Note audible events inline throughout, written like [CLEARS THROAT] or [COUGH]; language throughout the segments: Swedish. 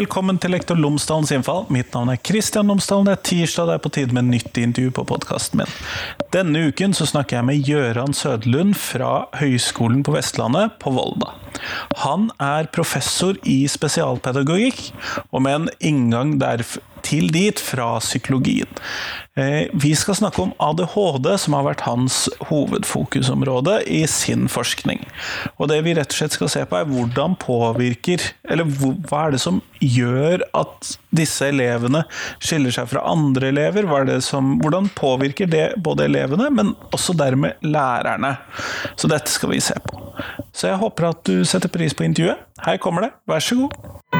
velkommen til Lektor Lomsdalens innfall. Mitt navn er Kristian Lomsdalen. Det er tirsdag, det er på tide med nytt intervju på podkasten min. Denne uken så snakker jeg med Gøran Søderlund fra Høgskolen på Vestlandet på Volda. Han er professor i spesialpedagogikk, og med en inngang der til dit fra psykologien. Eh, vi skal snakke om ADHD, som har vært hans hovedfokusområde i sin forskning. Og det vi rett og slett skal se på, er hvordan påvirker Eller hva er det som gjør at disse elevene skiller seg fra andre elever? Hur påverkar det som, hvordan påvirker det både elevene, men også dermed lærerne? Så dette skal vi se på. Så jeg håper at du setter pris på intervjuet. Her kommer det, vær så god.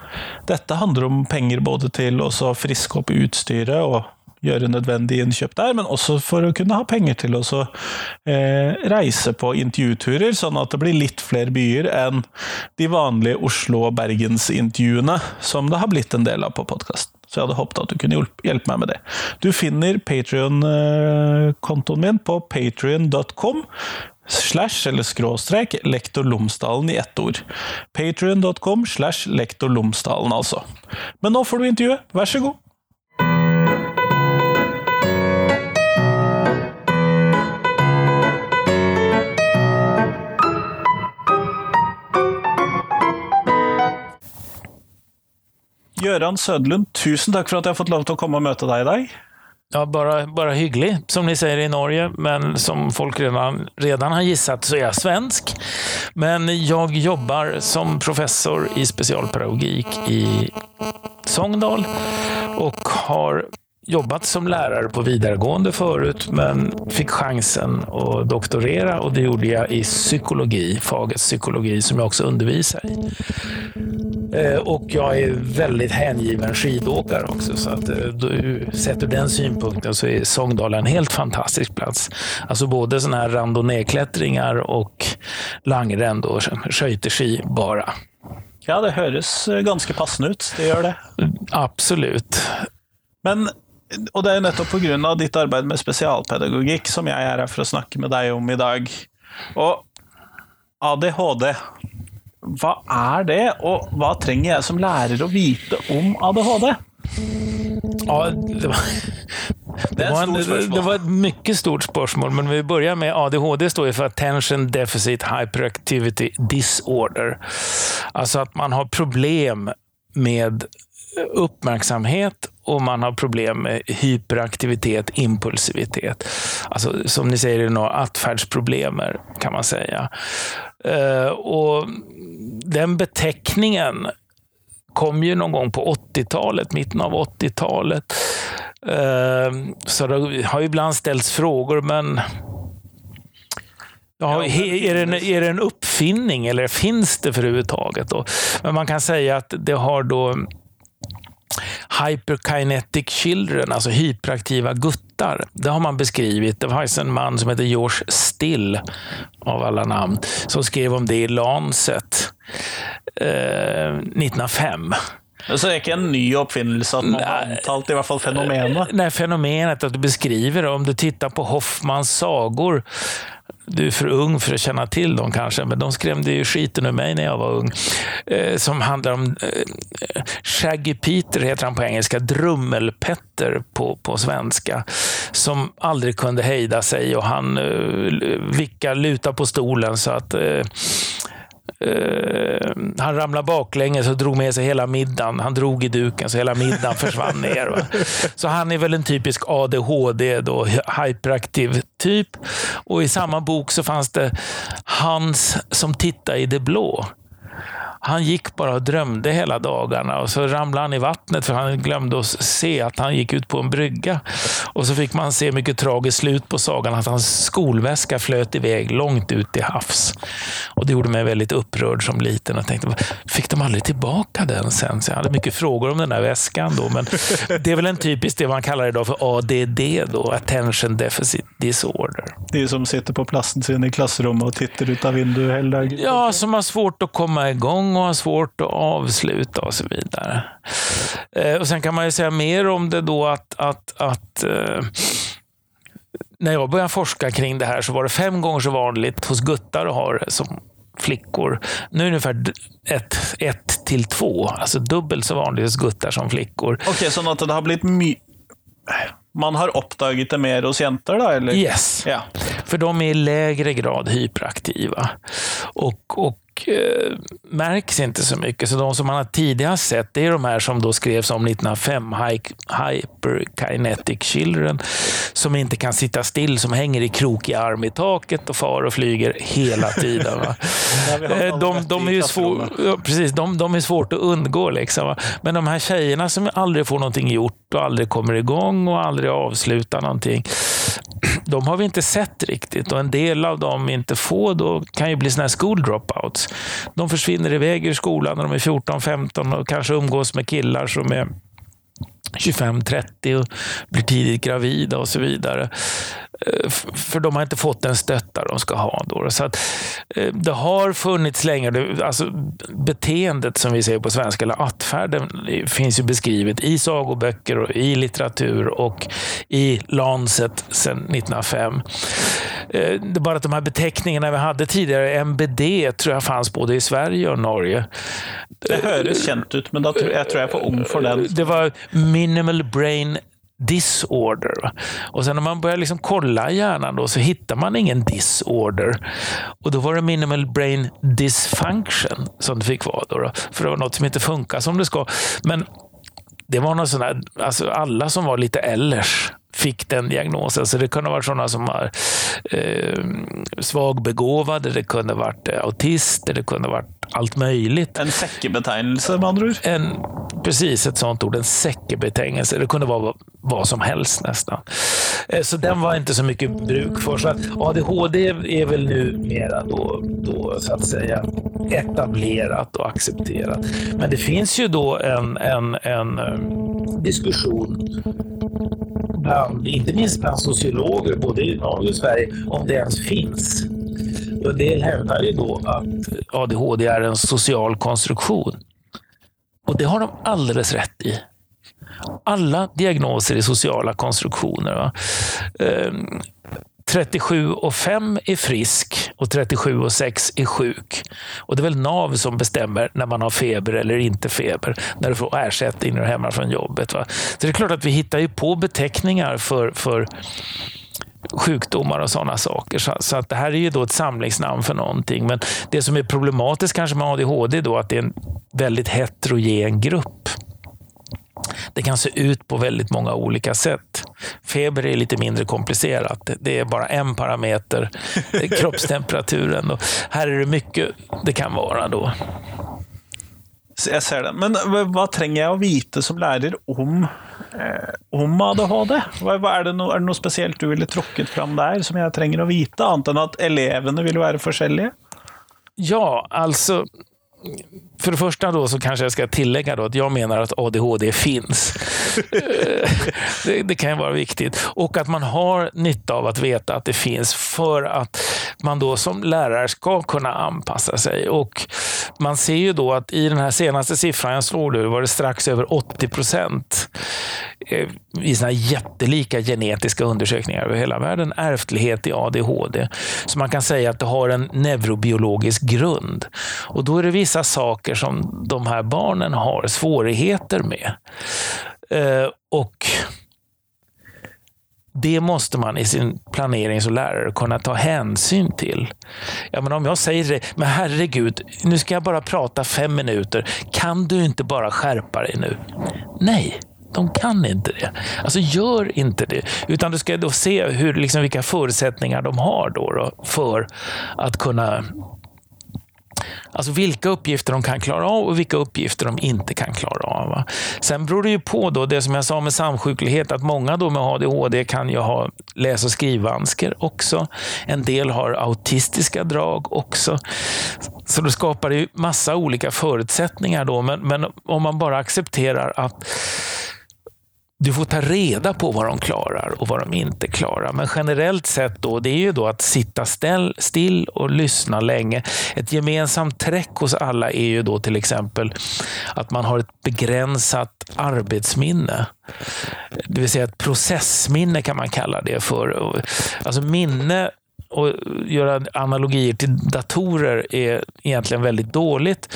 Dette handler om penger både til å friske opp utstyret og gjøre nødvendige innkjøp der, men også for å kunne ha penger til å eh, reise på intervjuturer, sånn at det blir litt flere byer enn de vanlige Oslo- og Bergens-intervjuene, som det har blitt en del av på podkasten. Så jeg hadde håpet at du kunne hjelpe meg med det. Du finner Patrion-kontoen eh, min på patrion.com slash eller skråstrek lektor Lomsdalen i ett ord. Patrion.com slash lektor Lomsdalen, altså. Men nå får du intervjua. vær så god! Göran Söderlund, tusen takk for at jeg har fått lov til å komme og møte deg i dag. Ja, bara, bara hygglig, som ni säger i Norge, men som folk redan, redan har gissat så är jag svensk. Men jag jobbar som professor i specialpedagogik i Sångdal och har jobbat som lärare på vidaregående förut, men fick chansen att doktorera och det gjorde jag i psykologi, fagets psykologi, som jag också undervisar i. Eh, och jag är väldigt hängiven skidåkare också, så att eh, sett ur den synpunkten så är Sångdala en helt fantastisk plats. Alltså både sådana här randonnéklättringar och langrenn, då, skøyteski bara. Ja, det høres ganske passende ut. Det gjør det. Absolutt. Men og det er nettopp pga. ditt arbeid med spesialpedagogikk som jeg er her for å snakke med deg om i dag. Og ADHD, hva er det, og hva trenger jeg som lærer å vite om ADHD? Ja, det var, [LAUGHS] det, var en, det var ett mycket stort spörsmål, men vi börjar med ADHD står ju för Attention Deficit Hyperactivity Disorder. Alltså att man har problem med uppmärksamhet och man har problem med hyperaktivitet, impulsivitet. Alltså, som ni säger, några kan man säga. Uh, och den beteckningen kom ju någon gång på 80-talet, mitten av 80-talet. Uh, eh, så det har ibland ställts frågor, men Ja, är, det en, är det en uppfinning eller finns det överhuvudtaget? Då? Men man kan säga att det har då Hyperkinetic Children, alltså hyperaktiva guttar. Det har man beskrivit. Det var en man som heter George Still, av alla namn, som skrev om det i Lancet eh, 1905. Så det är inte en ny uppfinnelse att man har antalt i alla fall fenomenet? Nej, fenomenet att du beskriver det. Om du tittar på Hoffmans sagor du är för ung för att känna till dem kanske, men de skrämde ju skiten ur mig när jag var ung. Eh, som handlar om eh, Shaggy Peter, heter han på engelska, Drummelpetter på, på svenska. Som aldrig kunde hejda sig och han eh, vickade, luta på stolen så att eh, Uh, han ramlade baklänges och drog med sig hela middagen. Han drog i duken så hela middagen försvann ner. Va? Så han är väl en typisk ADHD, då, hyperaktiv typ. Och i samma bok så fanns det Hans som tittar i det blå. Han gick bara och drömde hela dagarna och så ramlade han i vattnet för han glömde att se att han gick ut på en brygga. Och så fick man se mycket tragiskt slut på sagan att hans skolväska flöt iväg långt ut till havs. Och det gjorde mig väldigt upprörd som liten och tänkte, fick de aldrig tillbaka den sen? Så jag hade mycket frågor om den där väskan då, men [LAUGHS] det är väl en typisk det man kallar idag för ADD då, Attention Deficit Disorder. De som sitter på platsen sin i klassrummet och tittar ut av dagen. Ja, som har svårt att komma igång och har svårt att avsluta och så vidare. Eh, och Sen kan man ju säga mer om det då att, att, att eh, när jag började forska kring det här så var det fem gånger så vanligt hos guttar att ha det som flickor. Nu är det ungefär ett, ett till två, alltså dubbelt så vanligt hos guttar som flickor. Okej, okay, så att det har blivit my man har uppdagat det mer hos jenter då? Eller? Yes, ja. för de är i lägre grad hyperaktiva. Och, och eh, märks inte så mycket. Så de som man har tidigare sett, det är de här som då skrevs om 1905, Hyperkinetic Children, som inte kan sitta still, som hänger i krokig arm i taket och far och flyger hela tiden. [LAUGHS] Eh, de, de, är ju svår, ja, precis, de, de är svårt att undgå. Liksom, Men de här tjejerna som aldrig får någonting gjort och aldrig kommer igång och aldrig avslutar någonting, de har vi inte sett riktigt och en del av dem inte får då kan ju bli såna här school dropouts. De försvinner iväg ur skolan när de är 14-15 och kanske umgås med killar som är 25-30 och blir tidigt gravida och så vidare. Eh, för de har inte fått den stötta de ska ha. Då. Så att, eh, det har funnits länge, alltså beteendet som vi säger på svenska, eller attfärden, finns ju beskrivet i sagoböcker, och i litteratur och i Lancet sedan 1905. Eh, det är bara att de här beteckningarna vi hade tidigare, MBD, tror jag fanns både i Sverige och Norge. Det hördes känt ut, men jag tror jag för ung för den. Det var minimal brain disorder. Och sen när man börjar liksom kolla i hjärnan då, så hittar man ingen disorder. Och då var det minimal brain dysfunction som det fick vara. Då, då för det var något som inte funkar som det ska. Men det var något sånt där, alltså alla som var lite ellers fick den diagnosen. Så det kunde ha varit sådana som var eh, svagbegåvade, det kunde ha varit autister, det kunde ha varit allt möjligt. En säckebetegnelse med andra ord? En, precis, ett sånt ord. En säckebetegnelse. Det kunde vara vad som helst nästan. Eh, så den var inte så mycket bruk för. Så ADHD är väl nu mera då, då så att säga etablerat och accepterat. Men det finns ju då en, en, en eh, diskussion bland, inte minst bland sociologer, både i Norge och Sverige, om det ens finns. Och det hävdar ju då att ADHD är en social konstruktion. Och det har de alldeles rätt i. Alla diagnoser är sociala konstruktioner. Va? Ehm, 37 och 5 är frisk och 37 och 6 är sjuk. Och Det är väl NAV som bestämmer när man har feber eller inte feber, när du får ersättning när du är hemma från jobbet. Va? Så det är klart att vi hittar ju på beteckningar för, för sjukdomar och sådana saker. Så, så, att det här är ju då ett samlingsnamn för någonting. Men det som är problematiskt kanske med ADHD är då att det är en väldigt heterogen grupp. Det kan se ut på väldigt många olika sätt. Feber är lite mindre komplicerat. Det är bara en parameter, kroppstemperaturen. Och här är det mycket det kan vara då jeg ser det. Men hva trenger jeg å vite som lærer om Eh, om ADHD? Hva, vad är, det no, er, det noe, spesielt du ville trukket fram der som jeg trenger å vite, annet enn at elevene vil være forskjellige? Ja, altså för det första då så kanske jag ska tillägga då att jag menar att ADHD finns. [LAUGHS] Eh, det, det, kan ju vara viktigt. Och att man har nytta av att veta att det finns för att man då som lärare ska kunna anpassa sig. Och man ser ju då att i den här senaste siffran jag slår nu var det strax över 80 procent eh, i såna jättelika genetiska undersökningar över hela världen ärftlighet i ADHD. Så man kan säga att det har en neurobiologisk grund. Och då är det vissa saker som de här barnen har svårigheter med. Eh, och det måste man i sin planering som lärare kunna ta hänsyn till. Ja, men om jag säger det, men herregud, nu ska jag bara prata fem minuter. Kan du inte bara skärpa dig nu? Nej, de kan inte det. Alltså gör inte det. Utan du ska då se hur, liksom, vilka förutsättningar de har då, då för att kunna Alltså vilka uppgifter de kan klara av och vilka uppgifter de inte kan klara av. Va? Sen beror det ju på då, det som jag sa med samsjuklighet, att många då med ADHD kan ju ha läs och skrivvansker också. En del har autistiska drag också. Så det skapar ju massa olika förutsättningar då, men, men om man bara accepterar att du får ta reda på vad de klarar och vad de inte klarar. Men generellt sett då, det är ju då att sitta ställ, still och lyssna länge. Ett gemensamt träck hos alla är ju då till exempel att man har ett begränsat arbetsminne. Det vill säga ett processminne kan man kalla det för. Alltså minne och göra analogier till datorer är egentligen väldigt dåligt.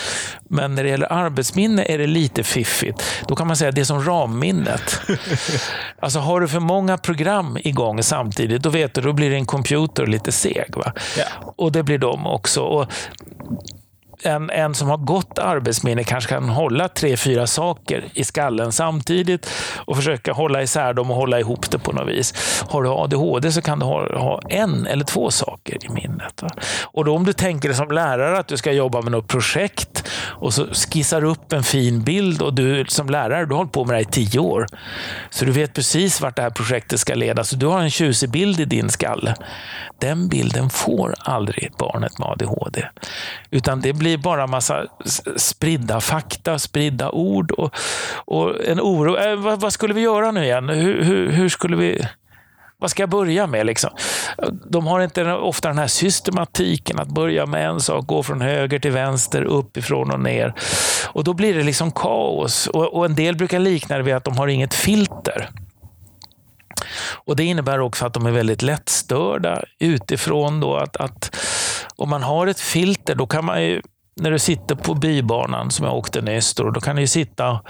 Men när det gäller arbetsminne är det lite fiffigt. Då kan man säga att det är som ramminnet. [LAUGHS] Alltså har du för många program igång samtidigt, då vet du, då blir din computer lite seg. Va? Ja. Och det blir de också. Och en, en som har gott arbetsminne kanske kan hålla tre, fyra saker i skallen samtidigt och försöka hålla isär dem och hålla ihop det på något vis. Har du ADHD så kan du ha, ha en eller två saker i minnet. Va? Och då om du tänker dig som lärare att du ska jobba med något projekt och så skissar upp en fin bild och du som lärare, du har hållit på med det i tio år. Så du vet precis vart det här projektet ska leda. Så du har en tjusig bild i din skalle. Den bilden får aldrig barnet med ADHD. Utan det blir bara massa spridda fakta, spridda ord och, och en oro. Äh, vad, vad, skulle vi göra nu igen? Hur, hur, hur skulle vi... Vad ska jag börja med? Liksom? De har inte ofta den här systematiken att börja med en sak, gå från höger till vänster, uppifrån och ner. Och Då blir det liksom kaos. Och, och En del brukar likna det vid att de har inget filter. Och Det innebär också att de är väldigt lättstörda utifrån. Då att, att om man har ett filter, då kan man ju, när du sitter på bybanan som jag åkte nyss, då, då kan du sitta och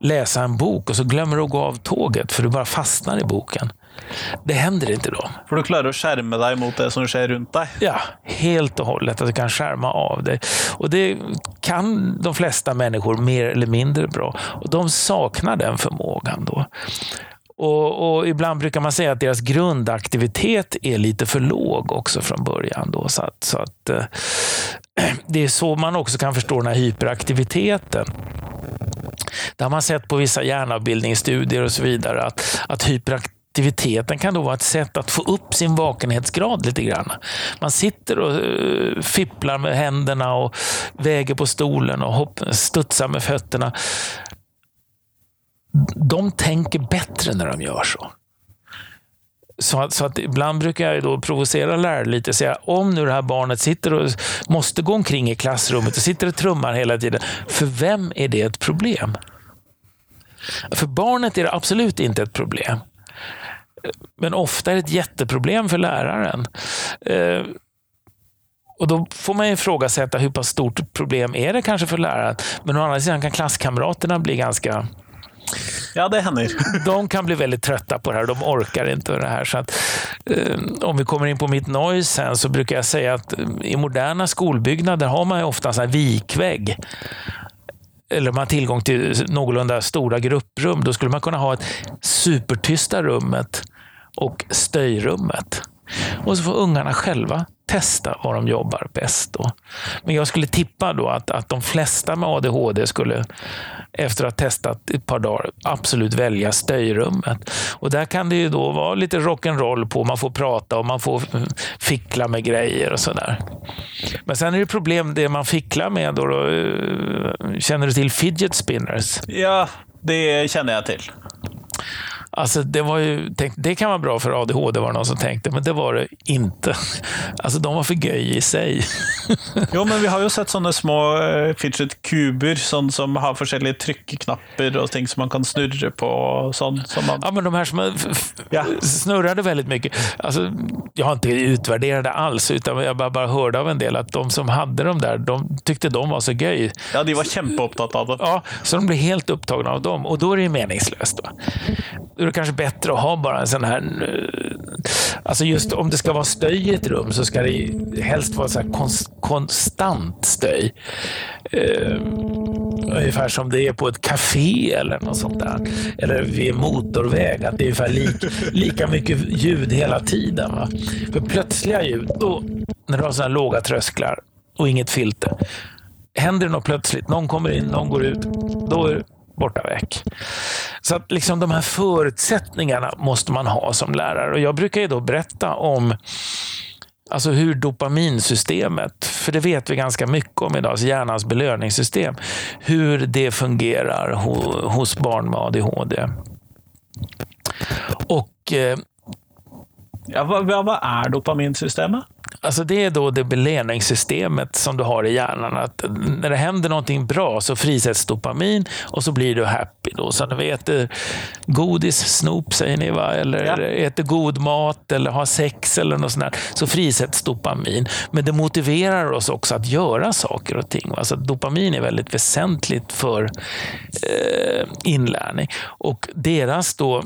läsa en bok och så glömmer du att gå av tåget för du bara fastnar i boken. Det händer inte då. För du klarar att skärma dig mot det som sker runt dig? Ja, helt och hållet. Att du kan skärma av dig. Och det kan de flesta människor mer eller mindre bra. Och de saknar den förmågan då. Och, och, ibland brukar man säga att deras grundaktivitet är lite för låg också från början. Då, så att, så att eh, [CLEARS THROAT] det är så man också kan förstå den här hyperaktiviteten. Det har man sett på vissa hjärnavbildningsstudier och så vidare, att, att hyperaktiviteten kan då vara ett sätt att få upp sin vakenhetsgrad lite grann. Man sitter och uh, fipplar med händerna och väger på stolen och hopp, studsar med fötterna de tänker bättre när de gör så. Så att, så att ibland brukar jag då provocera lärare lite och säga, om nu det här barnet sitter och måste gå omkring i klassrummet och sitter och trummar hela tiden, för vem är det ett problem? För barnet är det absolut inte ett problem. Men ofta är det ett jätteproblem för läraren. Eh, och Då får man ifrågasätta hur pass stort problem är det kanske för läraren. Men å andra sidan kan klasskamraterna bli ganska Ja, det händer. [LAUGHS] De kan bli väldigt trötta på det här. De orkar inte det här. Så att, eh, om vi kommer in på mitt noise sen så brukar jag säga att eh, i moderna skolbyggnader har man ofta en vikvägg eller man har tillgång till någorlunda stora grupprum, då skulle man kunna ha ett supertysta rummet och stöjrummet. Och så får ungarna själva testa var de jobbar bäst. Då. Men jag skulle tippa då att, att de flesta med ADHD skulle efter att ha testat ett par dagar absolut välja stöjrummet. Och där kan det ju då vara lite rock'n'roll på. Man får prata och man får eh, fickla med grejer och sådär. Men sen är det problem det man ficklar med. Då, då, eh, känner du till fidget spinners? Ja, det känner jag till. Alltså det, var ju, tänk, det kan vara bra för ADHD var det någon som tänkte, men det var det inte. Alltså de var för göj i sig. jo, men vi har ju sett sådana små uh, fidget kuber sån, som har olika tryckknappar och ting som man kan snurra på. Och sånt, som man... Ja, men de här som ja. snurrade väldigt mycket. Alltså, jag har inte utvärderat det alls, utan jag bara, bara hörde av en del att de som hade de där, de tyckte de var så göj. Ja, de var kämpeupptagna av det. Ja, så de blev helt upptagna av dem och då är det ju meningslöst. Va? Är det kanske bättre att ha bara en sån här... Alltså just om det ska vara stöj i ett rum så ska det helst vara så konst, konstant stöj. Uh, ungefär som det är på ett café eller något sånt där. Eller vid motorväg, att det är ungefär lik, [LAUGHS] lika mycket ljud hela tiden. Va? För plötsliga ljud, då, när du har sådana låga trösklar, och inget filter. Händer det något plötsligt, någon kommer in, någon går ut, då är det borta väck. Så att liksom de här förutsättningarna måste man ha som lärare. Och Jag brukar ju då berätta om Alltså hur dopaminsystemet, för det vet vi ganska mycket om idag, alltså hjärnans belöningssystem, hur det fungerar hos barn med ADHD. Och eh, Ja, vad, vad är dopaminsystemet? Alltså det är då det belöningssystemet som du har i hjärnan. Att när det händer någonting bra så frisätts dopamin och så blir du happy. Då. Så när vi äter godis, snop säger ni va? Eller ja. äter god mat eller har sex eller något sånt där, så frisätts dopamin. Men det motiverar oss också att göra saker och ting. Va? Så dopamin är väldigt väsentligt för eh, inlärning. Och deras då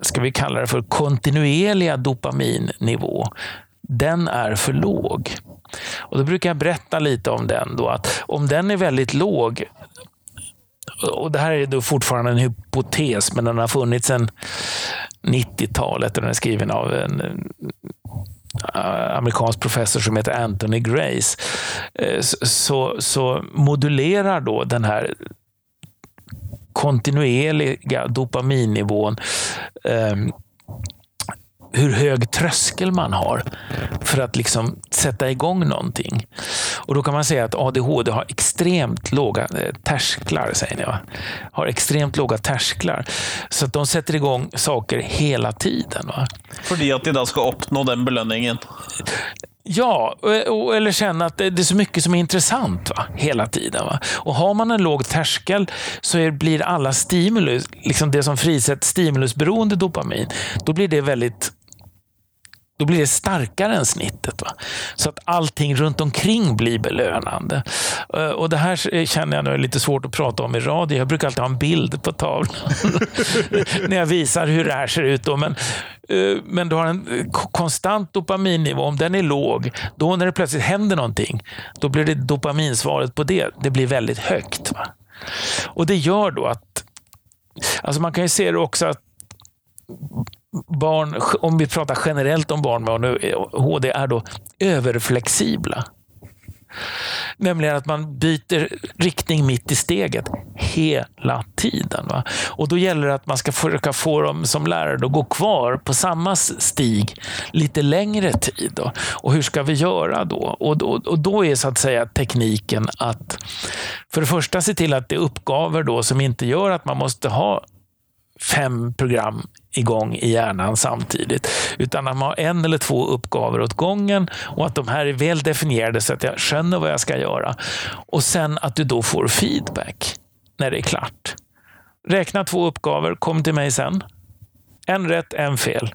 ska vi kalla det för kontinuerliga dopaminnivå, den är för låg. Och Då brukar jag berätta lite om den. Då, att Om den är väldigt låg, och det här är då fortfarande en hypotes, men den har funnits sedan 90-talet. Den är skriven av en eh, amerikansk professor som heter Anthony Grace. Eh, så, så modulerar då den här kontinuerliga dopaminnivån eh, hur hög tröskel man har för att liksom sätta igång någonting. Och Då kan man säga att ADHD har extremt låga eh, tersklar, säger ni va? Har extremt låga tersklar. Så att de sätter igång saker hela tiden. Va? För att de då ska uppnå den belöningen? Ja, eller känna att det är så mycket som är intressant va? hela tiden. Va? Och Har man en låg tröskel så blir alla stimulus, liksom det som frisätter stimulusberoende dopamin, då blir det väldigt då blir det starkare än snittet. Va? Så att allting runt omkring blir belönande. Eh, och Det här eh, känner jag nu är lite svårt att prata om i radio. Jag brukar alltid ha en bild på tavlan [LAUGHS] när jag visar hur det här ser ut. Då. Men, eh, men du har en konstant dopaminnivå. Om den är låg, då när det plötsligt händer någonting, då blir det dopaminsvaret på det, det blir väldigt högt. Va? Och det gör då att Alltså man kan ju se det också att barn, om vi pratar generellt om barn med ADHD, är då överflexibla. Nämligen att man byter riktning mitt i steget hela tiden. Va? Och Då gäller det att man ska försöka få dem som lärare att gå kvar på samma stig lite längre tid. Då. Och hur ska vi göra då? Och, då? och då är så att säga tekniken att för det första se till att det är uppgaver då som inte gör att man måste ha fem program igång i hjärnan samtidigt. Utan att man har en eller två uppgaver åt gången och att de här är väl definierade så att jag känner vad jag ska göra. Och sen att du då får feedback när det är klart. Räkna två uppgaver, kom till mig sen. En rätt, en fel.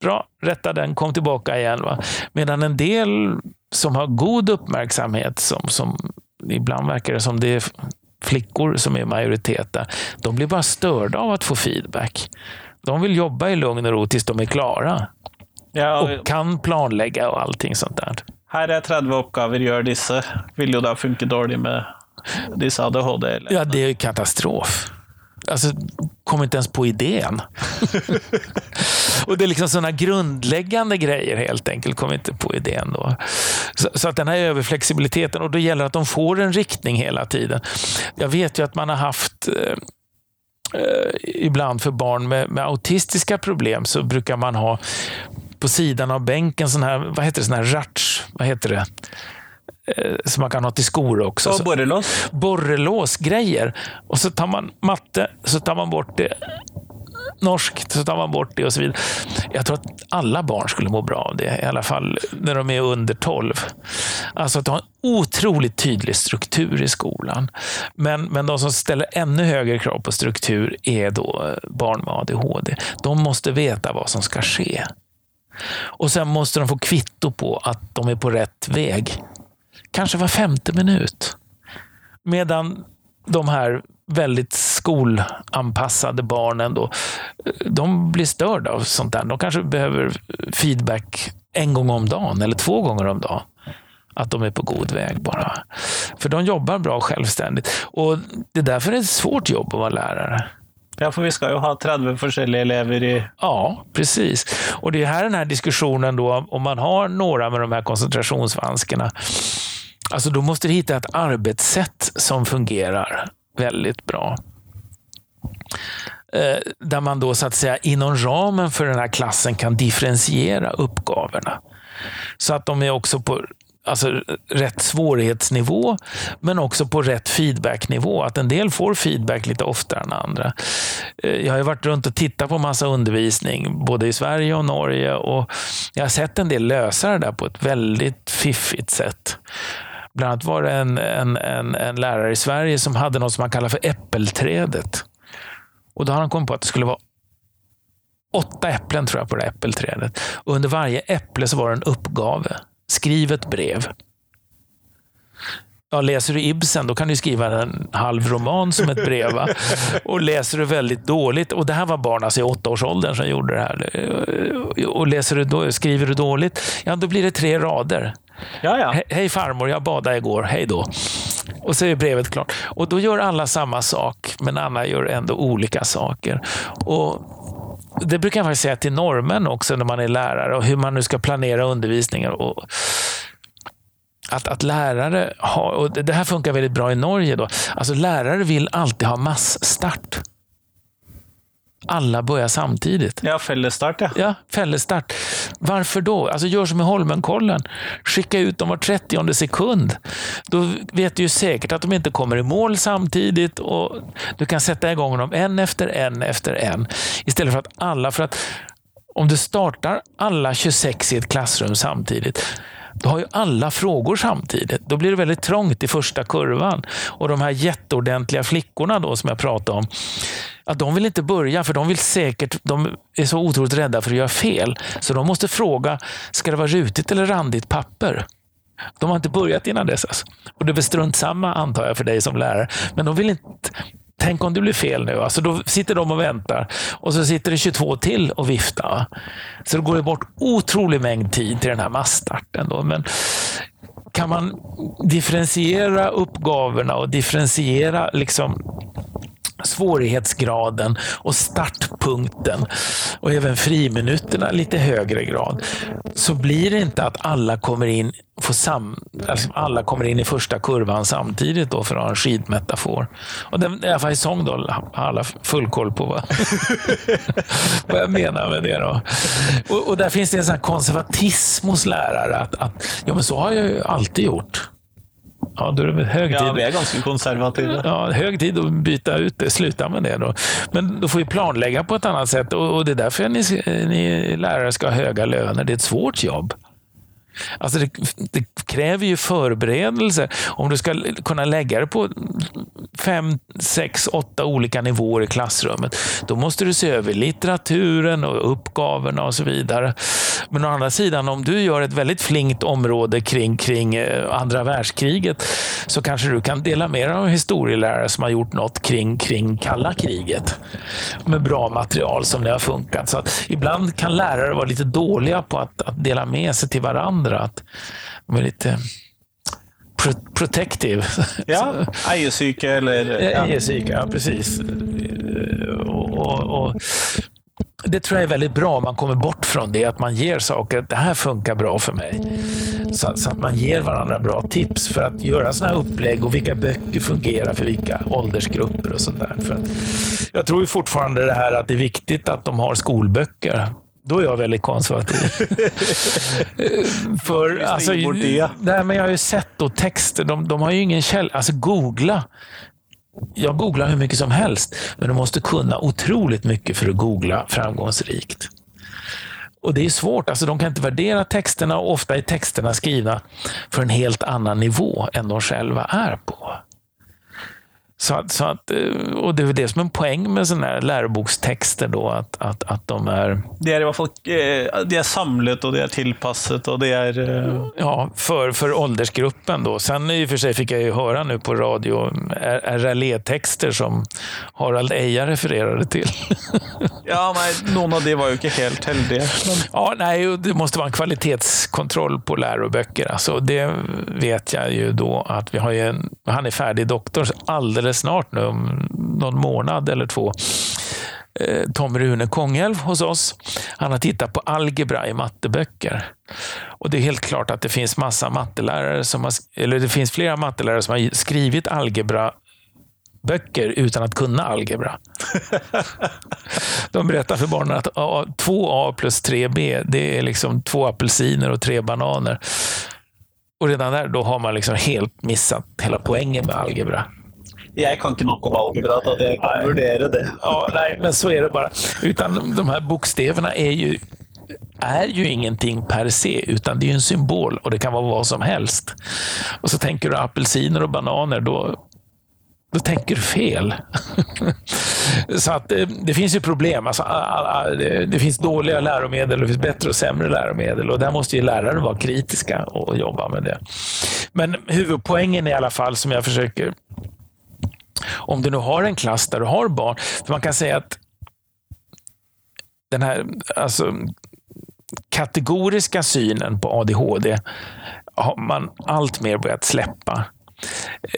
Bra, rätta den, kom tillbaka igen. Va? Medan en del som har god uppmärksamhet, som, som ibland verkar det som det flickor som är majoritet där, de blir bara störda av att få feedback. De vill jobba i lugn och ro tills de är klara. Ja, och, kan planlägga och allting sånt där. Här är 30 uppgifter, gör dessa. Vill ju då funka dåligt med dessa ADHD? Eller? Ja, det är katastrof. Alltså, kom inte ens på idén. [LAUGHS] och det är liksom sådana grundläggande grejer helt enkelt, kom inte på idén då. Så, så, att den här överflexibiliteten, och då gäller det att de får en riktning hela tiden. Jag vet ju att man har haft eh, eh, ibland för barn med, med, autistiska problem så brukar man ha på sidan av bänken sån här, vad heter det, sån här ratch, vad heter det? Eh, som man kan ha till skor också. Och borrelås? Borrelåsgrejer. Och så tar man matte, så tar man bort det. Norskt, så tar man bort det och så vidare. Jag tror att alla barn skulle må bra av det, i alla fall när de är under 12. Alltså att ha en otroligt tydlig struktur i skolan. Men, men de som ställer ännu högre krav på struktur är då eh, barn med ADHD. De måste veta vad som ska ske. Och sen måste de få kvitto på att de är på rätt väg kanske var femte minut. Medan de här väldigt skolanpassade barnen då, de blir störda av sånt där. De kanske behöver feedback en gång om dagen eller två gånger om dagen. Att de är på god väg bara. För de jobbar bra självständigt. Och Det är därför det är ett svårt jobb att vara lärare. Ja, för vi ska ju ha 30 olika elever i... Ja, precis. Och det är här den här diskussionen då, om man har några med de här koncentrationsvanskarna, alltså då måste du hitta ett arbetssätt som fungerar väldigt bra. Eh, där man då så att säga inom ramen för den här klassen kan differentiera uppgavorna. Så att de är också på alltså, rätt svårighetsnivå, men också på rätt feedbacknivå. Att en del får feedback lite oftare än andra. Eh, jag har varit runt och tittat på massa undervisning, både i Sverige och Norge. och Jag har sett en del lösa det där på ett väldigt fiffigt sätt. Bland annat var det en, en, en, en lärare i Sverige som hade något som man kallar för äppelträdet. Och då har han kommit på att det skulle vara åtta äpplen tror jag på det äppelträdet. Och under varje äpple så var det en uppgave. Skriv ett brev. Ja, läser du Ibsen, då kan du skriva en halv roman som ett brev. Va? [LAUGHS] Och läser du väldigt dåligt, och det här var barn alltså i åttaårsåldern som gjorde det här. Och läser du, skriver du dåligt, ja då blir det tre rader. Ja, ja. Hej farmor, jag badade igår. Hej då. Och så är brevet klart. Och då gör alla samma sak, men alla gör ändå olika saker. Och det brukar jag faktiskt säga till normen också när man är lärare och hur man nu ska planera undervisningen. Och att, att lärare har, och det här funkar väldigt bra i Norge, då. Alltså lärare vill alltid ha massstart alla börjar samtidigt. Ja, fällestart ja. Ja, fällestart. Varför då? Alltså gör som i Holmenkollen. Skicka ut dem var 30 sekund. Då vet du ju säkert att de inte kommer i mål samtidigt och du kan sätta igång dem en efter en efter en. Istället för att alla, för att om du startar alla 26 i ett klassrum samtidigt, då har ju alla frågor samtidigt. Då blir det väldigt trångt i första kurvan. Och de här jätteordentliga flickorna då som jag pratade om, att de vill inte börja för de vill säkert, de är så otroligt rädda för att göra fel. Så de måste fråga, ska det vara rutigt eller randigt papper? De har inte börjat innan dess. Alltså. Och det är väl strunt samma antar jag för dig som lärare. Men de vill inte Tänk om det blir fel nu. Alltså då sitter de och väntar och så sitter det 22 till och viftar. Så det går bort otrolig mängd tid till den här massstarten. Då. Men kan man differentiera uppgavorna och differentiera liksom svårighetsgraden och startpunkten och även friminuterna lite högre grad så blir det inte att alla kommer in får sam, alltså alla kommer in i första kurvan samtidigt då för att ha en skidmetafor. Och den, i alla fall i sång då har alla full koll på vad, [LAUGHS] vad jag menar med det. Då. Och, och där finns det en sån konservatism hos lärare. Att, att, ja, men så har jag ju alltid gjort. Ja, då är det hög tid. Ja, vi är ganska konservativa. Ja, hög tid att byta ut det, sluta med det. Då. Men då får vi planlägga på ett annat sätt och, och det är därför ni, ni lärare ska ha höga löner. Det är ett svårt jobb. Alltså det, det, kräver ju förberedelse. Om du ska kunna lägga det på fem, sex, åtta olika nivåer i klassrummet, då måste du se över litteraturen och uppgavorna och så vidare. Men å andra sidan, om du gör ett väldigt flinkt område kring, kring eh, andra världskriget, så kanske du kan dela med dig av historielärare som har gjort något kring, kring kalla kriget. Med bra material som det har funkat. Så att ibland kan lärare vara lite dåliga på att, att dela med sig till varandra andra. Att de är lite pro protective. Ja, [LAUGHS] ejerpsyke eller... Ja. Ejerpsyke, ja precis. Och, och, och, det tror jag är väldigt bra om man kommer bort från det, att man ger saker, det här funkar bra för mig. Så, så, att man ger varandra bra tips för att göra sådana här upplägg och vilka böcker fungerar för vilka åldersgrupper och sånt där. För jag tror ju fortfarande det här att det är viktigt att de har skolböcker då är jag väldigt konservativ. [LAUGHS] För alltså, nej, men jag har ju sett då texter, de, de har ju ingen källa. Alltså googla. Jag googlar hur mycket som helst, men du måste kunna otroligt mycket för att googla framgångsrikt. Och det är svårt, alltså de kan inte värdera texterna och ofta är texterna skrivna för en helt annan nivå än de själva är på. Så att, så att, eh, och det är det som är en poäng med sådana här lärobokstexter. Då, att, att, att de är... Det är i alla fall eh, det är samlat och det är tillpassat och det är... Eh, ja, för, för åldersgruppen. Då. Sen i och för sig fick jag ju höra nu på radio RLE-texter som Harald Eja refererade till. [LAUGHS] ja, nej, någon av det var ju inte helt heldiga. Men... Ja, nej, det måste vara en kvalitetskontroll på läroböcker. Alltså, det vet jag ju då att vi har en, han är färdig doktor alldeles snart nu, om någon månad eller två. Eh, Tom Rune Kongälv hos oss. Han har tittat på algebra i matteböcker. Och det är helt klart att det finns massa mattelärare som har, eller det finns flera mattelärare som har skrivit algebra böcker utan att kunna algebra. De berättar för barnen att 2A plus 3B, det är liksom två apelsiner och tre bananer. Och redan där då har man liksom helt missat hela poängen med algebra. Jag kan inte nog om algebra att jag kan värdera det. Ja, nej, men så är det bara. Utan de här bokstäverna är ju, är ju ingenting per se, utan det är en symbol och det kan vara vad som helst. Och så tänker du apelsiner och bananer, då, då tänker du fel. [LAUGHS] så att det, det, finns ju problem. Alltså, det, det, finns dåliga läromedel och det finns bättre och sämre läromedel. Och där måste ju lärare vara kritiska och jobba med det. Men huvudpoängen i alla fall som jag försöker om du nu har en klass där du har barn, för man kan säga att den här alltså, kategoriska synen på ADHD har man allt mer börjat släppa.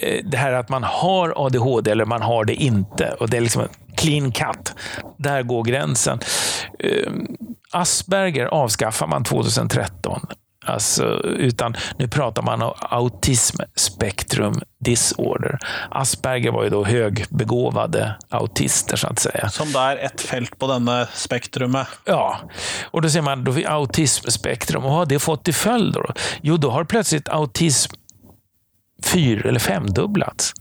Eh, det här att man har ADHD eller man har det inte. Och Det är liksom en clean cut. Där går gränsen. Eh, Asperger avskaffar man 2013. Alltså, utan nu pratar man om autism spektrum disorder. Asperger var ju då högbegåvade autister så att säga. Som då är ett fält på denna spektrumet. Ja, och då ser man då autismspektrum. Och vad har det fått till följd? Då? Jo, då har plötsligt autism fyr eller femdubblats.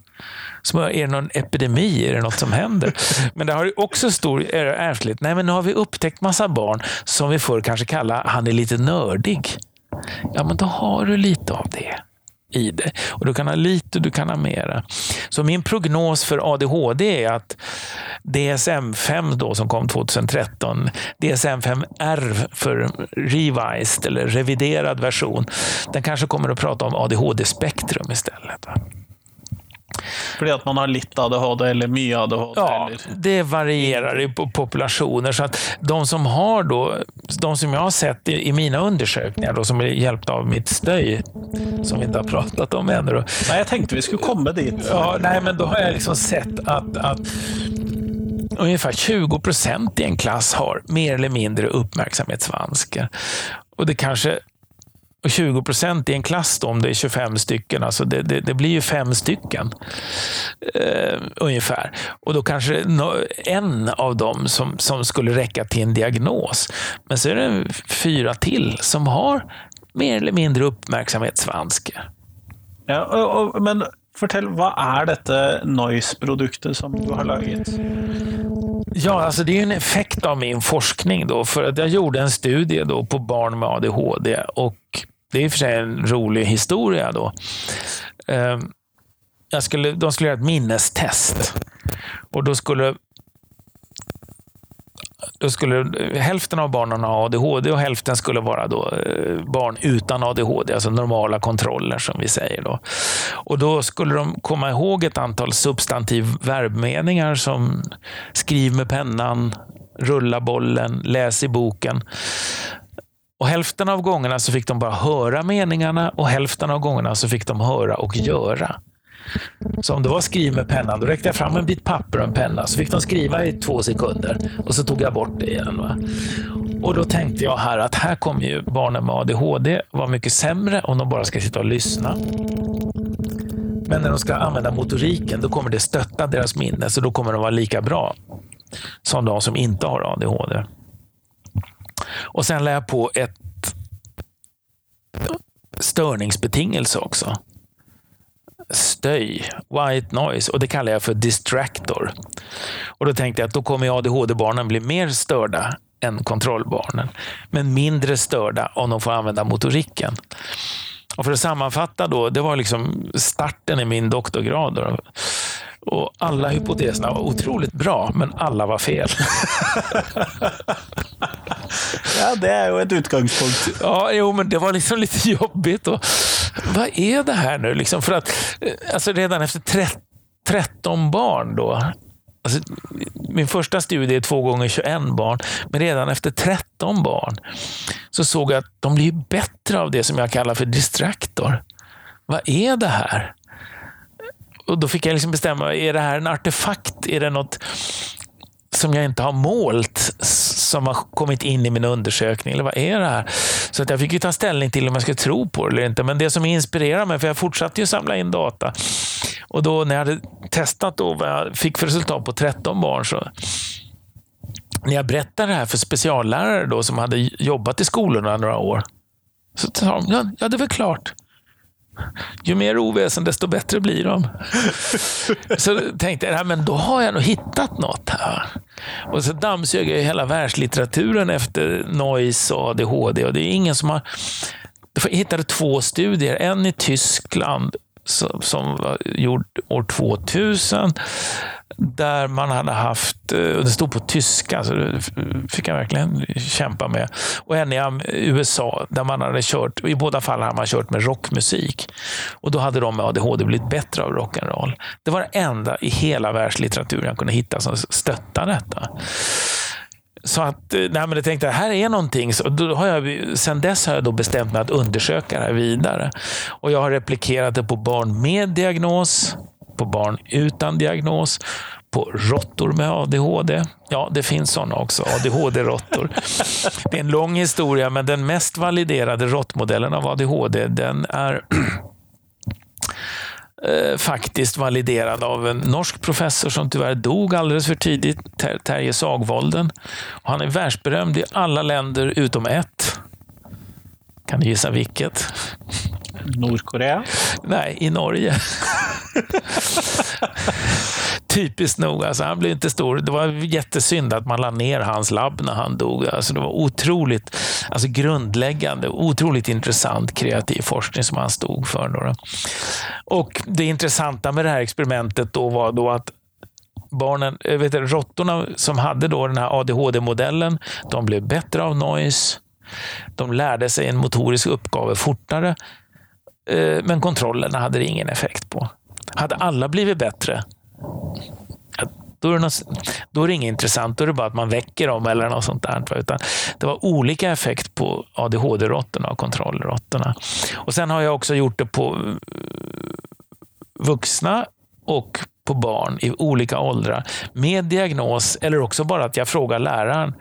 Så är det någon epidemi? Är det något som händer? [LAUGHS] Men det har också stor ärftlighet. Nej, men nu har vi upptäckt massa barn som vi förr kanske kallade han är lite nördig. Ja, men då har du lite av det i det. Och du kan ha lite, du kan ha mera. Så min prognos för ADHD är att DSM-5 då som kom 2013, DSM-5R för revised eller reviderad version, den kanske kommer att prata om ADHD-spektrum istället. För att man har lite ADHD eller mycket ADHD? Ja, eller? det varierar i populationer. Så att de som har då, de som jag har sett i, i mina undersökningar, då, som är hjälpta av mitt stöj, som vi inte har pratat om ännu. Då. Nej, jag tänkte vi skulle komma dit. Ja, nej, men då har jag liksom sett att, att ungefär 20 procent i en klass har mer eller mindre uppmärksamhetsvanskar. Och det kanske och 20 procent i en klass, då, om det är 25 stycken, alltså det, det, det blir ju fem stycken eh, ungefär. Och då kanske en av dem som, som skulle räcka till en diagnos. Men så är det fyra till som har mer eller mindre uppmärksamhetsvanskar. Ja, och, och, men Fortell, vad är detta Noise-produktet som du har lagat? Ja, alltså det är en effekt av min forskning. Då, för att jag gjorde en studie då på barn med ADHD och det är i och för sig en rolig historia då. Ehm, jag skulle, de skulle göra ett minnestest. Och då skulle då skulle hälften av barnen ha ADHD och hälften skulle vara då eh, barn utan ADHD, alltså normala kontroller som vi säger. Då. Och då skulle de komma ihåg ett antal substantiv verbmeningar som skriv med pennan, rulla bollen, läs i boken. Och Hälften av gångerna så fick de bara höra meningarna och hälften av gångerna så fick de höra och göra. Så om det var skriv med pennan, då räckte jag fram en bit papper och en penna. Så fick de skriva i två sekunder och så tog jag bort det igen. Va? Och då tänkte jag här att här kommer ju barnen med ADHD vara mycket sämre om de bara ska sitta och lyssna. Men när de ska använda motoriken, då kommer det stötta deras minne, så då kommer de vara lika bra som de som inte har ADHD. Och sen lade jag på ett störningsbetingelse också. Stöj, white noise, och det kallar jag för distractor. Och då tänkte jag att då kommer ADHD-barnen bli mer störda än kontrollbarnen, men mindre störda om de får använda motoriken. Och för att sammanfatta då, det var liksom starten i min doktorgrad. Och alla hypoteserna var otroligt bra, men alla var fel. [LAUGHS] ja, det är ju ett utgångspunkt. Ja, jo, men det var liksom lite jobbigt. Och, vad är det här nu? Liksom för att, eh, alltså redan efter 13 barn då, Alltså, min första studie är två gånger 21 barn, men redan efter 13 barn så såg jag att de blir bättre av det som jag kallar för distraktor. Vad är det här? Och Då fick jag liksom bestämma, är det här en artefakt? Är det något som jag inte har målt som har kommit in i min undersökning. Eller vad är det här? Så att jag fick ju ta ställning till om jag skulle tro på det eller inte. Men det som inspirerar mig, för jag fortsatte ju samla in data. Och då när jag hade testat då vad jag fick för resultat på 13 barn så när jag berättade det här för speciallärare då, som hade jobbat i skolorna några år, så sa de, ja, ja det är väl klart. Ju mer oväsen, desto bättre blir de. så tänkte jag, men då har jag nog hittat något här. Och så dammsög jag hela världslitteraturen efter noise och ADHD. Och det är ingen som har... Jag hittade två studier, en i Tyskland som var gjord år 2000. Där man hade haft, och det stod på tyska, så det fick jag verkligen kämpa med. Och en i USA, där man hade kört, i båda fallen hade man kört med rockmusik. Och då hade de med ADHD blivit bättre av rock'n'roll. Det var det enda i hela världslitteraturen jag kunde hitta som stöttade detta. Så att, eh, nej men jag tänkte, här är någonting. Så då har jag, sen dess har jag då bestämt mig att undersöka det här vidare. Och jag har replikerat det på barn med diagnos, på barn utan diagnos, på råttor med ADHD. Ja, det finns sådana också, ADHD-råttor. [LAUGHS] Det är en lång historia, men den mest validerade råttmodellen av ADHD, den är [CLEARS THROAT] eh, faktiskt validerad av en norsk professor som tyvärr dog alldeles för tidigt, Ter Terje Sagvolden. Och han är världsberömd i alla länder utom ett. Kan du gissa vilket? Nordkorea? Nej, i Norge. [LAUGHS] Typiskt nog, alltså, han blev inte stor. Det var jättesynd att man la ner hans labb när han dog. Alltså, det var otroligt alltså, grundläggande, otroligt intressant kreativ forskning som han stod för. Då. Och Det intressanta med det här experimentet då var då att barnen, vet du, råttorna som hade då den här ADHD-modellen, de blev bättre av noise. De lärde sig en motorisk uppgave fortare, eh, men kontrollerna hade det ingen effekt på. Hade alla blivit bättre, då är, det något, då är det inget intressant. Då är det bara att man väcker dem eller något sånt där. Utan det var olika effekt på ADHD-råttorna och kontrollråttorna. Och sen har jag också gjort det på eh, vuxna och på barn i olika åldrar med diagnos eller också bara att jag frågar läraren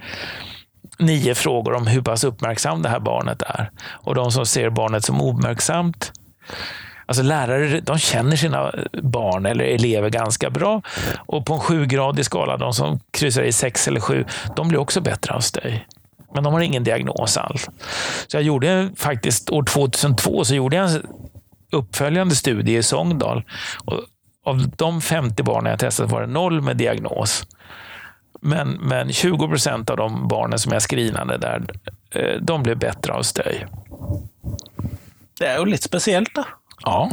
nio frågor om hur pass uppmärksam det här barnet är. Och de som ser barnet som ouppmärksamt Alltså lärare de känner sina barn eller elever ganska bra. Och på en sjugradig skala, de som kryssar i sex eller sju, de blir också bättre av stöj. Men de har ingen diagnos alls. Så jag gjorde faktiskt, år 2002, så gjorde jag en uppföljande studie i Sångdal. Och av de 50 barnen jag testade var det noll med diagnos. Men, men 20 procent av de barnen som jag screenade där, eh, de blev bättre av stöj. Det är ju lite speciellt då. Ja.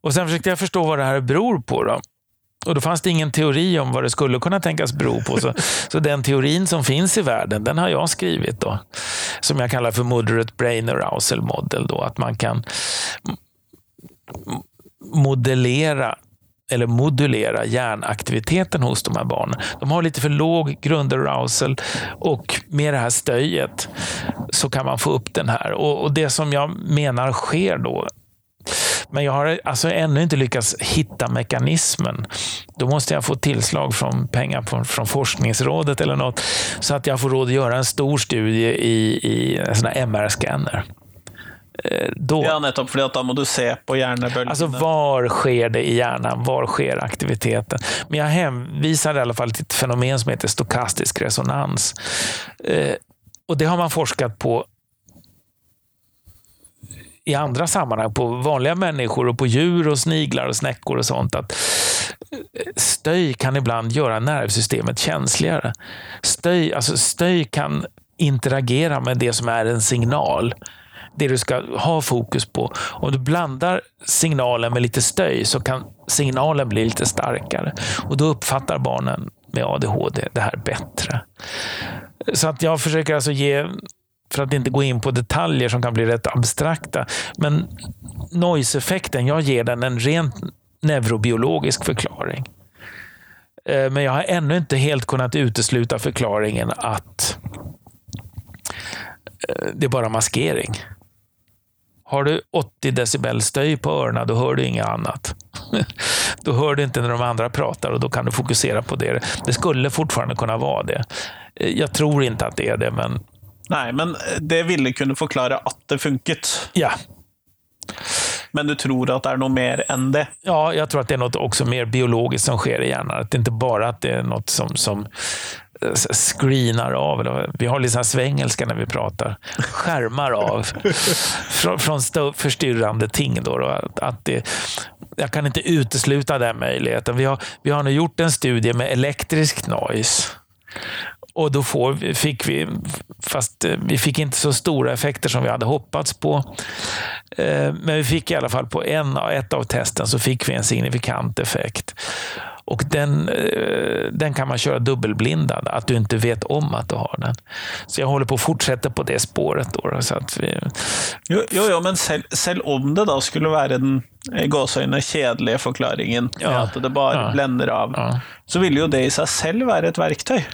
Och sen försökte jag förstå vad det här beror på. Då. Och då fanns det ingen teori om vad det skulle kunna tänkas bero på. Så, [LAUGHS] så den teorin som finns i världen, den har jag skrivit. då. Som jag kallar för Moderate Brain Arousal Model. Då, att man kan modellera eller modulera hjärnaktiviteten hos de här barnen. De har lite för låg grundarousal och med det här stöjet så kan man få upp den här. Och, och det som jag menar sker då men jag har alltså ännu inte lyckats hitta mekanismen. Då måste jag få tillslag från pengar från, från forskningsrådet eller något så att jag får råd att göra en stor studie i, i en MR-scanner. Eh, då, ja, nettopp, för då måste du se på hjärnbölgerna. Alltså var sker det i hjärnan? Var sker aktiviteten? Men jag hänvisar i alla fall till ett fenomen som heter stokastisk resonans. Eh, och det har man forskat på i andra sammanhang, på vanliga människor och på djur och sniglar och snäckor och sånt. att Stöj kan ibland göra nervsystemet känsligare. Stöj, alltså stöj kan interagera med det som är en signal det du ska ha fokus på. Om du blandar signalen med lite stöj så kan signalen bli lite starkare och då uppfattar barnen med ADHD det här bättre. Så att jag försöker alltså ge för att inte gå in på detaljer som kan bli rätt abstrakta. Men noise-effekten, jag ger den en rent neurobiologisk förklaring. Eh, men jag har ännu inte helt kunnat utesluta förklaringen att eh, det är bara maskering. Har du 80 decibel stöj på öronen, då hör du inget annat. [LAUGHS] då hör du inte när de andra pratar och då kan du fokusera på det. Det skulle fortfarande kunna vara det. Eh, jag tror inte att det är det, men... Nej, men det ville kunna förklara att det funket. Ja. Men du tror att det är något mer än det? Ja, jag tror att det är något också mer biologiskt som sker i hjärnan. Att det inte bara att det är något som, som eh, screenar av. Vi har liksom svengelska när vi pratar. Skärmar av [LAUGHS] från, från förstyrrande ting. Då, då. Att det, jag kan inte utesluta den möjligheten. Vi har, vi har nu gjort en studie med elektrisk noise. Och då får, fick vi, fast eh, vi fick inte så stora effekter som vi hade hoppats på. Eh, men vi fick i alla fall på en, ett av testen så fick vi en signifikant effekt. Och den, eh, den kan man köra dubbelblindad, att du inte vet om att du har den. Så jag håller på att fortsätta på det spåret. Då, så att vi... jo, jo, jo, men sälj om det då skulle vara den gåsøyne kjedelige forklaringen, ja. att det bara ja. blender av, så vill ju det i sig själv vara ett verktyg.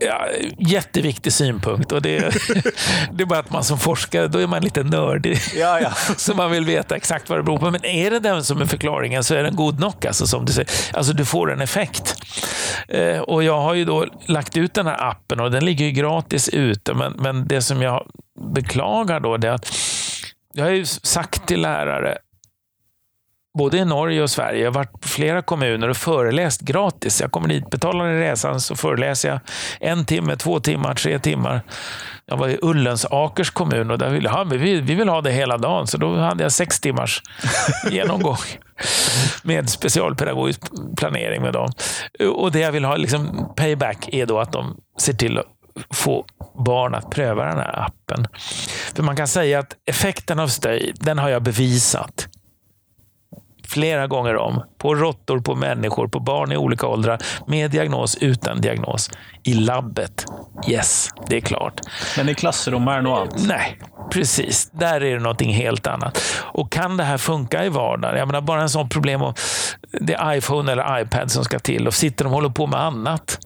Ja, jätteviktig synpunkt. Och det, [LAUGHS] det är bara att man som forskare, då är man lite nördig. Ja, ja. [LAUGHS] Så man vill veta exakt vad det beror på. Men är det den som är förklaringen så är den god nog. Alltså, som du säger. alltså du får en effekt. Eh, och jag har ju då lagt ut den här appen och den ligger ju gratis ute. Men, men det som jag beklagar då är att jag har ju sagt till lärare både i Norge och Sverige. Jag har varit på flera kommuner och föreläst gratis. Jag kommer dit, betalar resan, så föreläser jag en timme, två timmar, tre timmar. Jag var i Ullensakers kommun och där ville ja, vi, vi vill ha det hela dagen, så då hade jag sex timmars [LAUGHS] genomgång med specialpedagogisk planering med dem. Och det jag vill ha liksom payback är då att de ser till att få barn att pröva den här appen. För man kan säga att effekten av stöj, den har jag bevisat flera gånger om. På råttor, på människor, på barn i olika åldrar. Med diagnos, utan diagnos. I labbet. Yes, det är klart. Men i klassrum är något annat? Nej, precis. Där är det någonting helt annat. Och kan det här funka i vardagen? Jag menar, bara en sån problem om det är iPhone eller iPad som ska till och sitter de och håller på med annat.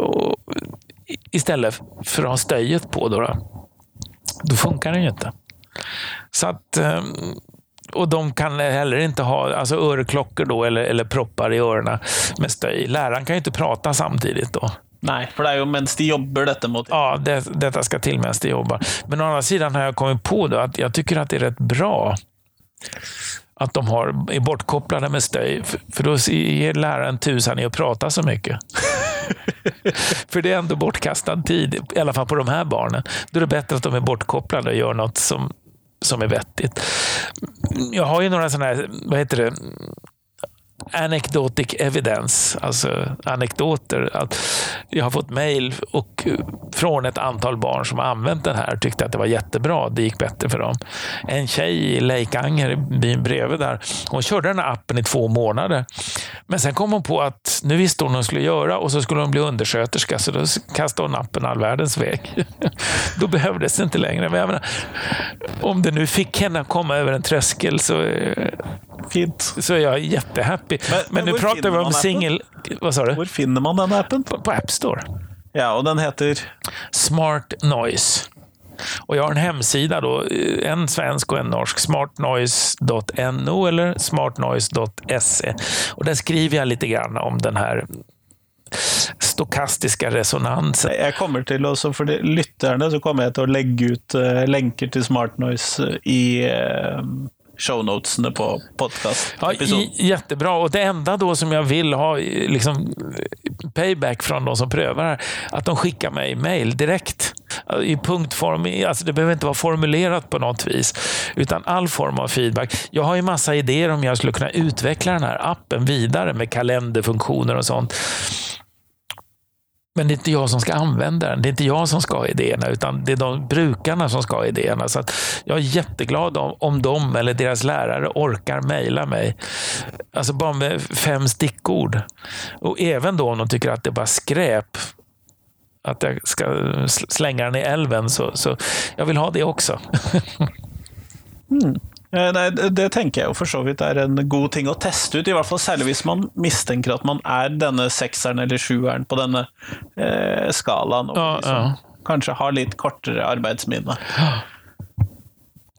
Och istället för att ha stöjet på. Då, då, då funkar det ju inte. Så att ehm, och de kan heller inte ha alltså örklockor då, eller, eller proppar i öronen med stöj. Läraren kan ju inte prata samtidigt då. Nej, för det är ju medan de jobbar detta mot Ja, det, detta ska till medan de jobbar. Men å andra sidan har jag kommit på då att jag tycker att det är rätt bra att de har, är bortkopplade med stöj. För, då ger läraren tusan i att prata så mycket. [LAUGHS] för det är ändå bortkastad tid, i alla fall på de här barnen. Då är det bättre att de är bortkopplade och gör något som som är vettigt. Jag har ju några sådana här, vad heter det, anecdotic evidence, alltså anekdoter. Att jag har fått mejl från ett antal barn som har använt den här och tyckte att det var jättebra. Det gick bättre för dem. En tjej i Leikanger, byn bredvid där, hon körde den här appen i två månader. Men sen kom hon på att nu visste hon vad hon skulle göra och så skulle hon bli undersköterska, så då kastade hon appen all världens väg. [LAUGHS] då behövdes det inte längre. Men menar, om det nu fick henne att komma över en tröskel så Fint. Så är jag jättehappy. Men, men, men nu pratar vi om singel... Vad sa du? Var finner man den appen? På, på App Store. Ja, och den heter? Smart Noise. Och jag har en hemsida, då, en svensk och en norsk. smartnoise.no eller smartnoise.se. Och där skriver jag lite grann om den här stokastiska resonansen. Jag kommer till, också för lytterne, så kommer jag till att lägga ut uh, länkar till SmartNoise i uh, shownotesna på podcast ja, Jättebra. Och det enda då som jag vill ha liksom, payback från de som prövar här, att de skickar mig mail direkt. I punktform, alltså det behöver inte vara formulerat på något vis, utan all form av feedback. Jag har ju massa idéer om jag skulle kunna utveckla den här appen vidare med kalenderfunktioner och sånt. Men det är inte jag som ska använda den. Det är inte jag som ska ha idéerna, utan det är de brukarna som ska ha idéerna. Så jag är jätteglad om, om de eller deras lärare orkar mejla mig. Alltså bara med fem stickord. Och även då om de tycker att det är bara skräp, att jag ska slänga den i älven, så, så jag vill ha det också. [LAUGHS] mm. Eh, nej, det tenker jeg jo for så vidt er en god ting å teste ut. I hvert fall særlig hvis man mistenker at man er denne sekseren eller sjueren på denne eh, skalaen. Og liksom, ja. kanskje har litt kortere arbeidsminne. [GASPS]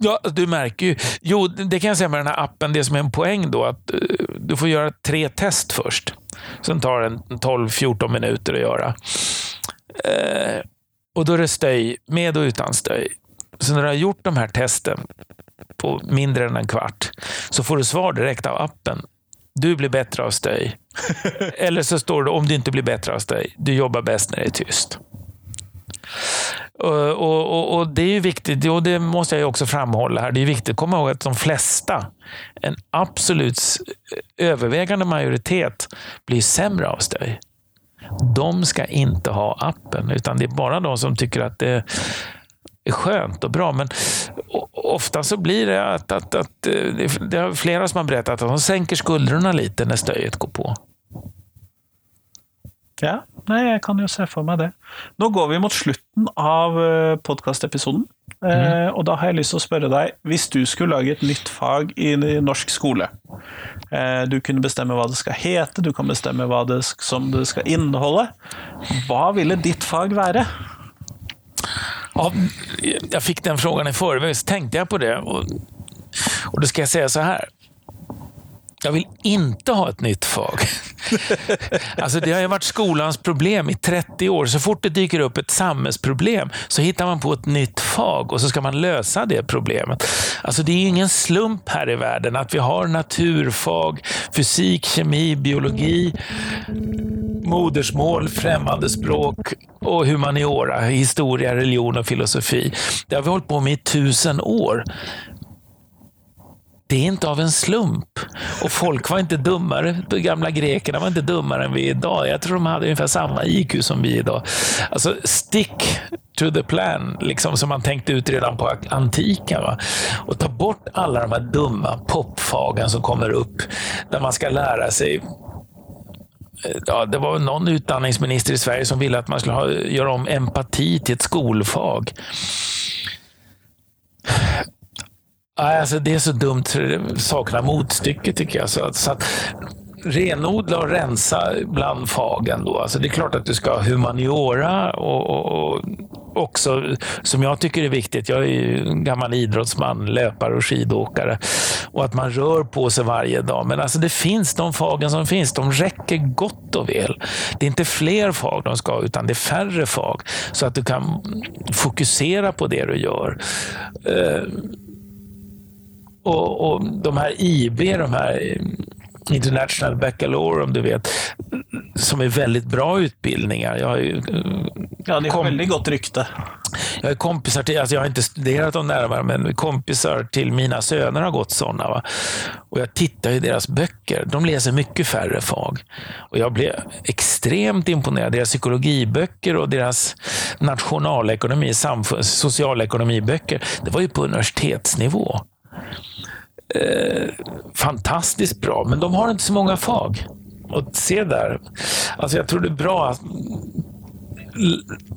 Ja, du märker ju. Jo, det kan jag säga med den här appen. Det som är en poäng då, att uh, du får göra tre test först. Sen tar det 12-14 minuter att göra. Uh, och då är det stöj, med och utan stöj. Så när du har gjort de här testen på mindre än en kvart, så får du svar direkt av appen. Du blir bättre av stöj. [LAUGHS] Eller så står det, om du inte blir bättre av stöj, du jobbar bäst när det är tyst. Och, och, och, Det är ju viktigt, och det måste jag också framhålla här, det är viktigt att komma ihåg att de flesta, en absolut övervägande majoritet, blir sämre av stöj. De ska inte ha appen, utan det är bara de som tycker att det är skönt och bra. Men ofta så blir det att, att, att det är flera som har berättat att de sänker skuldrorna lite när stöjet går på. Ja, nei, jeg kan jo se for meg det. Nå går vi mot slutten av eh, podkastepisoden. Mm. Eh, og da har lyst til å spørre deg, hvis du skulle lage et nytt fag i norsk skole eh, Du kunne bestemme hva det skal hete, du kan bestemme hva det, som det skal inneholde. Hva ville ditt fag være? Ja, jag fick den frågan i förväg, så tänkte jag på det. Och, och då ska jag säga så här. Jag vill inte ha ett nytt fag. [LAUGHS] alltså det har ju varit skolans problem i 30 år. Så fort det dyker upp ett samhällsproblem så hittar man på ett nytt fag och så ska man lösa det problemet. Alltså det är ingen slump här i världen att vi har naturfag, fysik, kemi, biologi, modersmål, främmande språk och humaniora, historia, religion och filosofi. Det har vi hållit på med i tusen år det är inte av en slump. Och folk var inte dummare, de gamla grekerna var inte dummare än vi är idag. Jag tror de hade ungefär samma IQ som vi idag. Alltså, stick to the plan, liksom som man tänkte ut redan på antiken. Va? Och ta bort alla de här dumma popfagen som kommer upp, där man ska lära sig Ja, det var någon utbildningsminister i Sverige som ville att man skulle ha, göra om empati till ett skolfag. Alltså, det är så dumt så det saknar motstycke tycker jag. Så, så att, renodla och rensa bland fagen. Då. Alltså det är klart att du ska ha humaniora och, och, och, också, som jag tycker är viktigt, jag är ju en gammal idrottsman, löpare och skidåkare, och att man rör på sig varje dag. Men alltså det finns de fagen som finns, de räcker gott och väl. Det är inte fler fag de ska ha, utan det är färre fag, så att du kan fokusera på det du gör. Uh, och, och de här IB, de här International Baccalaureum, du vet, som är väldigt bra utbildningar. Jag har ju, ja, det har väldigt gott rykte. Jag har kompisar till, alltså jag har inte studerat dem närmare, men kompisar till mina söner har gått sådana. Va? Och jag tittar i deras böcker. De läser mycket färre fag. Och jag blev extremt imponerad. Deras psykologiböcker och deras nationalekonomi, socialekonomiböcker, det var ju på universitetsnivå eh, fantastiskt bra, men de har inte så många fag. Och se där. Alltså jag tror det är bra att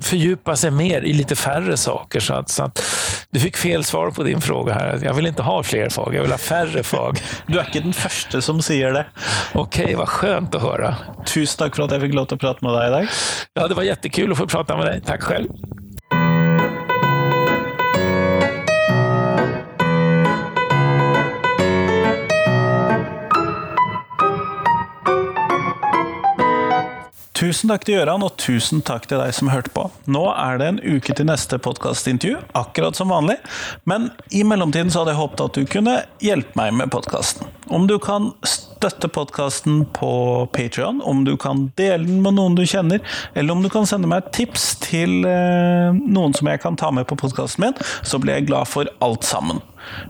fördjupa sig mer i lite färre saker. Så att, så att, du fick fel svar på din fråga här. Jag vill inte ha fler fag, jag vill ha färre fag. [LAUGHS] Du är inte den första som säger det. Okej, okay, vad skönt att höra. Tusen tack för att jag fick låta prata med dig idag. Ja, det var jättekul att få prata med dig. Tack själv. Tusen takk til Gøran, og tusen takk til deg som hørte på. Nå er det en uke til neste podkastintervju, akkurat som vanlig. Men i mellomtiden så hadde jeg håpet at du kunne hjelpe meg med podkasten. Om du kan støtte podkasten på Patrion, om du kan dele den med noen du kjenner, eller om du kan sende meg et tips til eh, noen som jeg kan ta med på podkasten min, så blir jeg glad for alt sammen.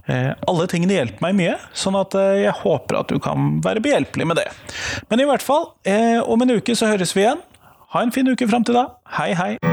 Eh, alle tingene hjelper meg mye, sånn at eh, jeg håper at du kan være behjelpelig med det. Men i hvert fall, eh, om en uke så høres vi igjen. Ha en fin uke fram til da. Hei, hei!